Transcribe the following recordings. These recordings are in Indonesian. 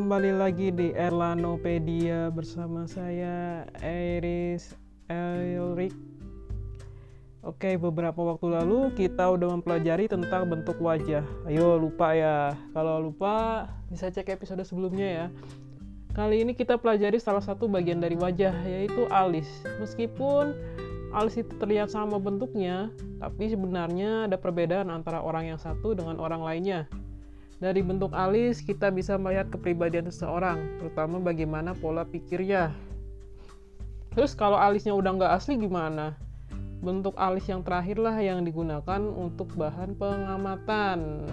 kembali lagi di Erlanopedia bersama saya Iris Elrik. Oke, beberapa waktu lalu kita udah mempelajari tentang bentuk wajah. Ayo lupa ya. Kalau lupa bisa cek episode sebelumnya ya. Kali ini kita pelajari salah satu bagian dari wajah yaitu alis. Meskipun alis itu terlihat sama bentuknya, tapi sebenarnya ada perbedaan antara orang yang satu dengan orang lainnya. Dari bentuk alis, kita bisa melihat kepribadian seseorang, terutama bagaimana pola pikirnya. Terus kalau alisnya udah nggak asli gimana? Bentuk alis yang terakhir lah yang digunakan untuk bahan pengamatan.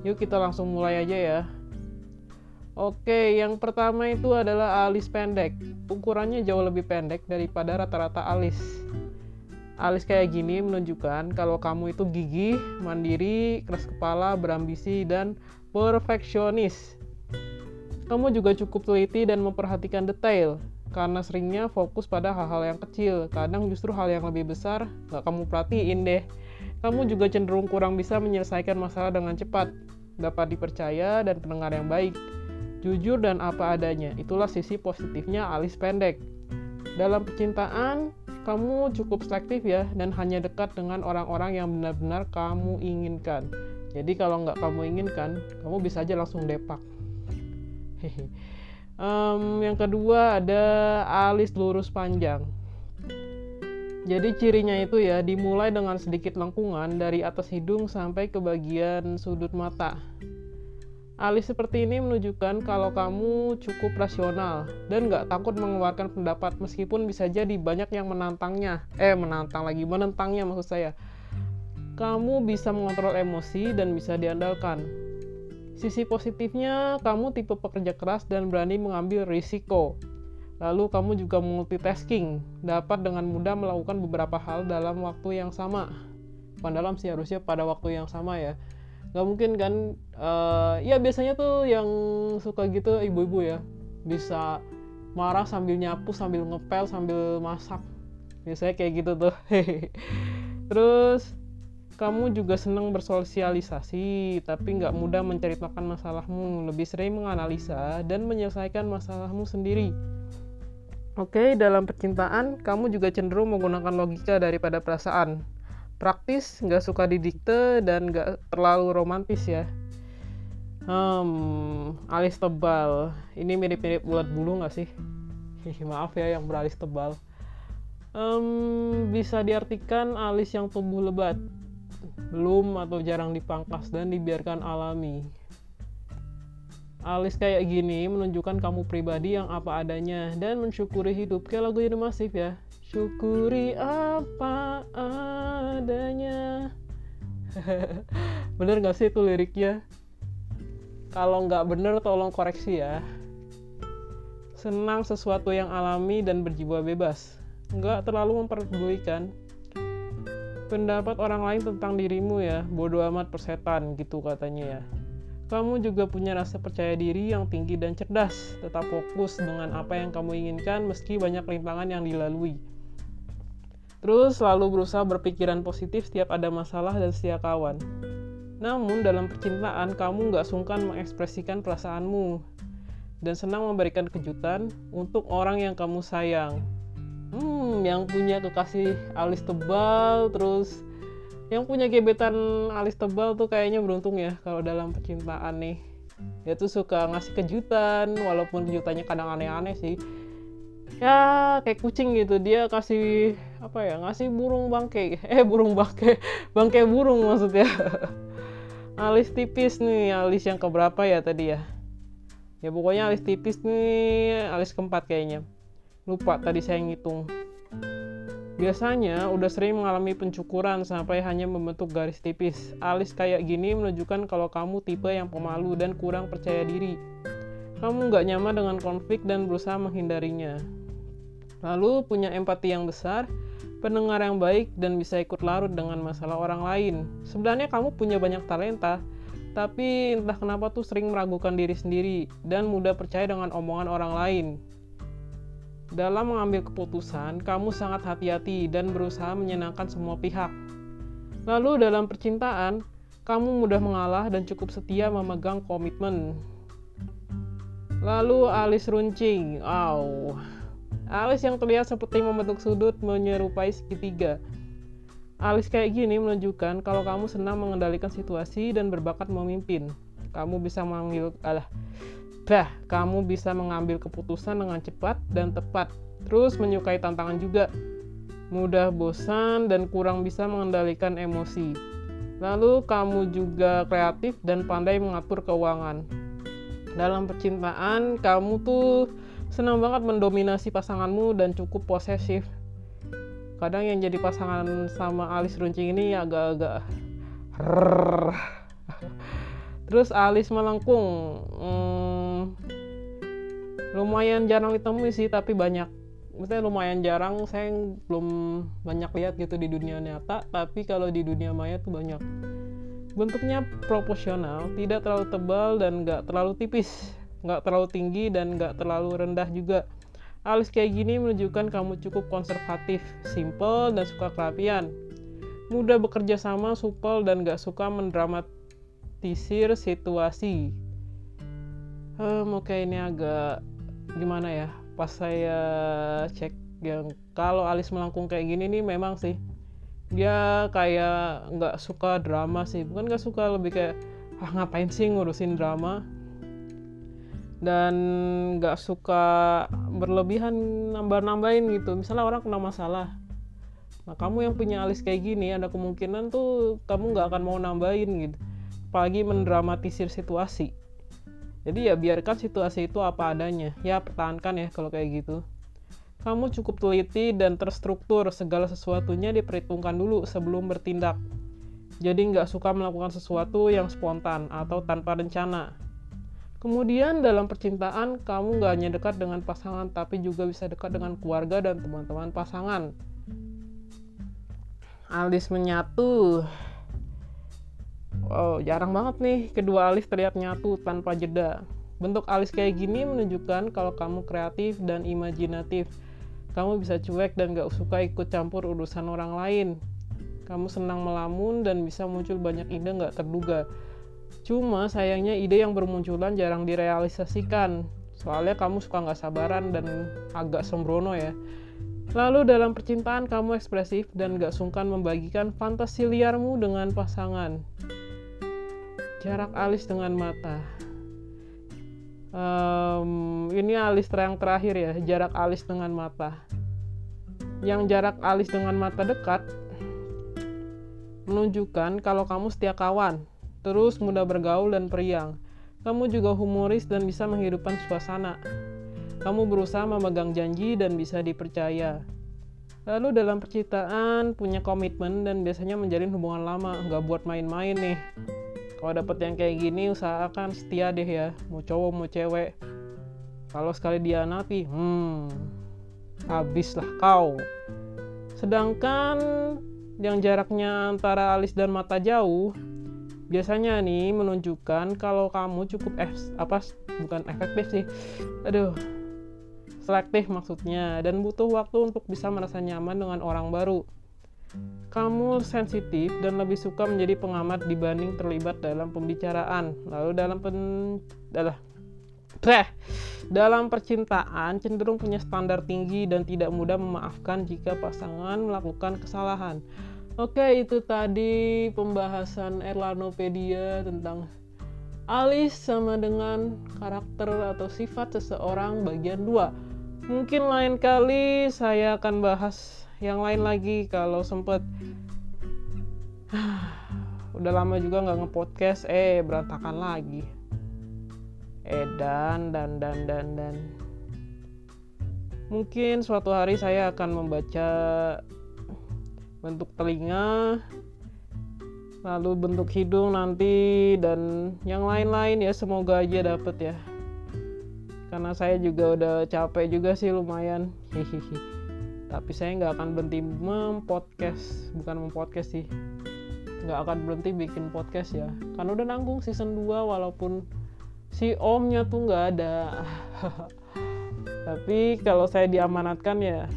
Yuk kita langsung mulai aja ya. Oke, yang pertama itu adalah alis pendek. Ukurannya jauh lebih pendek daripada rata-rata alis. Alis kayak gini menunjukkan kalau kamu itu gigih, mandiri, keras kepala, berambisi, dan perfeksionis. Kamu juga cukup teliti dan memperhatikan detail, karena seringnya fokus pada hal-hal yang kecil. Kadang justru hal yang lebih besar nggak kamu perhatiin deh. Kamu juga cenderung kurang bisa menyelesaikan masalah dengan cepat, dapat dipercaya, dan pendengar yang baik. Jujur dan apa adanya, itulah sisi positifnya alis pendek. Dalam percintaan, kamu cukup selektif ya dan hanya dekat dengan orang-orang yang benar-benar kamu inginkan. Jadi kalau nggak kamu inginkan, kamu bisa aja langsung depak. um, yang kedua ada alis lurus panjang. Jadi cirinya itu ya dimulai dengan sedikit lengkungan dari atas hidung sampai ke bagian sudut mata. Alis seperti ini menunjukkan kalau kamu cukup rasional dan nggak takut mengeluarkan pendapat meskipun bisa jadi banyak yang menantangnya. Eh, menantang lagi, menentangnya maksud saya. Kamu bisa mengontrol emosi dan bisa diandalkan. Sisi positifnya, kamu tipe pekerja keras dan berani mengambil risiko. Lalu kamu juga multitasking, dapat dengan mudah melakukan beberapa hal dalam waktu yang sama. Bukan dalam sih harusnya pada waktu yang sama ya nggak mungkin kan uh, ya biasanya tuh yang suka gitu ibu-ibu ya. Bisa marah sambil nyapu sambil ngepel sambil masak. Biasanya kayak gitu tuh. Terus kamu juga senang bersosialisasi tapi nggak mudah menceritakan masalahmu. Lebih sering menganalisa dan menyelesaikan masalahmu sendiri. Oke, dalam percintaan, kamu juga cenderung menggunakan logika daripada perasaan. Praktis, nggak suka didikte dan nggak terlalu romantis ya. Hmm, alis tebal. Ini mirip-mirip bulat bulu nggak sih? Maaf ya yang beralis tebal. Um, bisa diartikan alis yang tumbuh lebat, belum atau jarang dipangkas dan dibiarkan alami. Alis kayak gini menunjukkan kamu pribadi yang apa adanya dan mensyukuri hidup. Kayak lagu Masif ya. Syukuri apa adanya. bener gak sih itu liriknya? Kalau nggak bener tolong koreksi ya. Senang sesuatu yang alami dan berjiwa bebas. Nggak terlalu memperdulikan pendapat orang lain tentang dirimu ya. Bodoh amat persetan gitu katanya ya. Kamu juga punya rasa percaya diri yang tinggi dan cerdas. Tetap fokus dengan apa yang kamu inginkan meski banyak rintangan yang dilalui. Terus selalu berusaha berpikiran positif setiap ada masalah dan setia kawan. Namun dalam percintaan kamu nggak sungkan mengekspresikan perasaanmu dan senang memberikan kejutan untuk orang yang kamu sayang. Hmm, yang punya kekasih alis tebal, terus yang punya gebetan alis tebal tuh kayaknya beruntung ya kalau dalam percintaan nih. Dia tuh suka ngasih kejutan, walaupun kejutannya kadang aneh-aneh sih ya kayak kucing gitu dia kasih apa ya ngasih burung bangke eh burung bangke bangke burung maksudnya alis tipis nih alis yang keberapa ya tadi ya ya pokoknya alis tipis nih alis keempat kayaknya lupa tadi saya ngitung Biasanya udah sering mengalami pencukuran sampai hanya membentuk garis tipis. Alis kayak gini menunjukkan kalau kamu tipe yang pemalu dan kurang percaya diri. Kamu nggak nyaman dengan konflik dan berusaha menghindarinya. Lalu punya empati yang besar, pendengar yang baik, dan bisa ikut larut dengan masalah orang lain. Sebenarnya kamu punya banyak talenta, tapi entah kenapa tuh sering meragukan diri sendiri dan mudah percaya dengan omongan orang lain. Dalam mengambil keputusan, kamu sangat hati-hati dan berusaha menyenangkan semua pihak. Lalu dalam percintaan, kamu mudah mengalah dan cukup setia memegang komitmen. lalu alis runcing wow alis yang terlihat seperti membentuk sudut menyerupai segitiga. Alis kayak gini menunjukkan kalau kamu senang mengendalikan situasi dan berbakat memimpin. Kamu bisa mengambil alah bah kamu bisa mengambil keputusan dengan cepat dan tepat. Terus menyukai tantangan juga. Mudah bosan dan kurang bisa mengendalikan emosi. Lalu kamu juga kreatif dan pandai mengatur keuangan. Dalam percintaan, kamu tuh senang banget mendominasi pasanganmu dan cukup posesif. Kadang yang jadi pasangan sama alis runcing ini agak-agak Terus alis melengkung, hmm, lumayan jarang ditemui sih, tapi banyak. Maksudnya lumayan jarang saya belum banyak lihat gitu di dunia nyata tapi kalau di dunia maya tuh banyak. Bentuknya proporsional tidak terlalu tebal dan nggak terlalu tipis nggak terlalu tinggi dan nggak terlalu rendah juga. Alis kayak gini menunjukkan kamu cukup konservatif simple dan suka kerapian. Mudah bekerja sama supel dan nggak suka mendramatisir situasi. Um, oke okay, ini agak gimana ya? Pas saya cek yang kalau alis melengkung kayak gini nih memang sih. Dia kayak nggak suka drama sih. Bukan nggak suka lebih kayak ah ngapain sih ngurusin drama dan nggak suka berlebihan nambah-nambahin gitu. Misalnya orang kena masalah nah kamu yang punya alis kayak gini ada kemungkinan tuh kamu nggak akan mau nambahin gitu. Apalagi mendramatisir situasi. Jadi ya biarkan situasi itu apa adanya. Ya pertahankan ya kalau kayak gitu. Kamu cukup teliti dan terstruktur segala sesuatunya diperhitungkan dulu sebelum bertindak. Jadi nggak suka melakukan sesuatu yang spontan atau tanpa rencana Kemudian dalam percintaan, kamu nggak hanya dekat dengan pasangan, tapi juga bisa dekat dengan keluarga dan teman-teman pasangan. Alis menyatu. Wow, jarang banget nih kedua alis terlihat nyatu tanpa jeda. Bentuk alis kayak gini menunjukkan kalau kamu kreatif dan imajinatif. Kamu bisa cuek dan gak suka ikut campur urusan orang lain. Kamu senang melamun dan bisa muncul banyak ide gak terduga. Cuma sayangnya ide yang bermunculan jarang direalisasikan. Soalnya kamu suka gak sabaran dan agak sembrono ya. Lalu dalam percintaan kamu ekspresif dan gak sungkan membagikan fantasi liarmu dengan pasangan jarak alis dengan mata um, ini alis yang terakhir ya jarak alis dengan mata yang jarak alis dengan mata dekat menunjukkan kalau kamu setia kawan terus mudah bergaul dan periang. Kamu juga humoris dan bisa menghidupkan suasana. Kamu berusaha memegang janji dan bisa dipercaya. Lalu dalam percintaan punya komitmen dan biasanya menjalin hubungan lama, nggak buat main-main nih. Kalau dapet yang kayak gini usahakan setia deh ya. Mau cowok mau cewek. Kalau sekali dia napi hmm habislah kau. Sedangkan yang jaraknya antara alis dan mata jauh biasanya nih menunjukkan kalau kamu cukup F, apa bukan efektif sih aduh selektif maksudnya dan butuh waktu untuk bisa merasa nyaman dengan orang baru kamu sensitif dan lebih suka menjadi pengamat dibanding terlibat dalam pembicaraan. Lalu dalam pen adalah Preh, dalam percintaan cenderung punya standar tinggi dan tidak mudah memaafkan jika pasangan melakukan kesalahan. Oke, itu tadi pembahasan Erlanopedia tentang alis sama dengan karakter atau sifat seseorang bagian 2. Mungkin lain kali saya akan bahas yang lain lagi kalau sempet. Udah lama juga nggak ngepodcast. Eh berantakan lagi. Eh dan dan dan dan dan. Mungkin suatu hari saya akan membaca bentuk telinga lalu bentuk hidung nanti dan yang lain-lain ya semoga aja dapet ya. Karena saya juga udah capek juga sih lumayan. Hihihi tapi saya nggak akan berhenti mempodcast. Bukan mempodcast sih. Nggak akan berhenti bikin podcast ya. Karena udah nanggung season 2 walaupun si omnya tuh nggak ada. Tapi kalau saya diamanatkan ya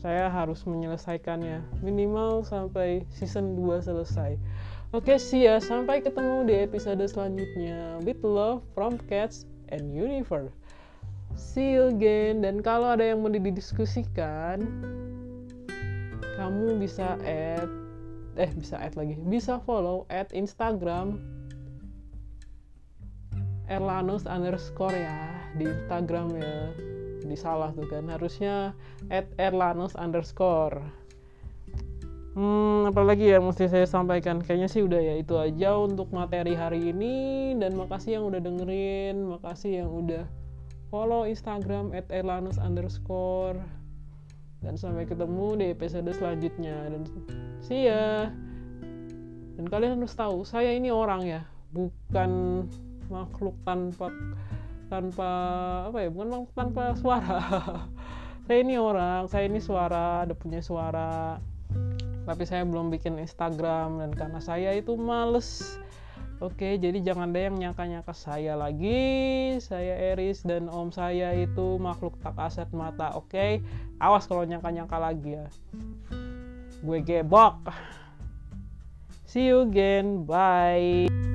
saya harus menyelesaikannya. Minimal sampai season 2 selesai. Oke sih ya. Sampai ketemu di episode selanjutnya. With love from cats and universe. See you again. Dan kalau ada yang mau didiskusikan kamu bisa add eh bisa add lagi. Bisa follow at Instagram Erlanus underscore ya di Instagram ya di salah tuh kan. Harusnya at Erlanus underscore. Hmm apalagi ya mesti saya sampaikan. Kayaknya sih udah ya itu aja untuk materi hari ini. Dan makasih yang udah dengerin. Makasih yang udah follow Instagram at Erlanus underscore. Dan sampai ketemu di episode selanjutnya. Dan see ya. Dan kalian harus tahu saya ini orang ya. Bukan makhluk tanpa tanpa apa ya bukan tanpa suara saya ini orang saya ini suara ada punya suara tapi saya belum bikin Instagram dan karena saya itu males Oke, jadi jangan ada yang nyangka-nyangka saya lagi. Saya Eris dan om saya itu makhluk tak aset mata. Oke, awas kalau nyangka-nyangka lagi ya. Gue gebok. See you again. Bye.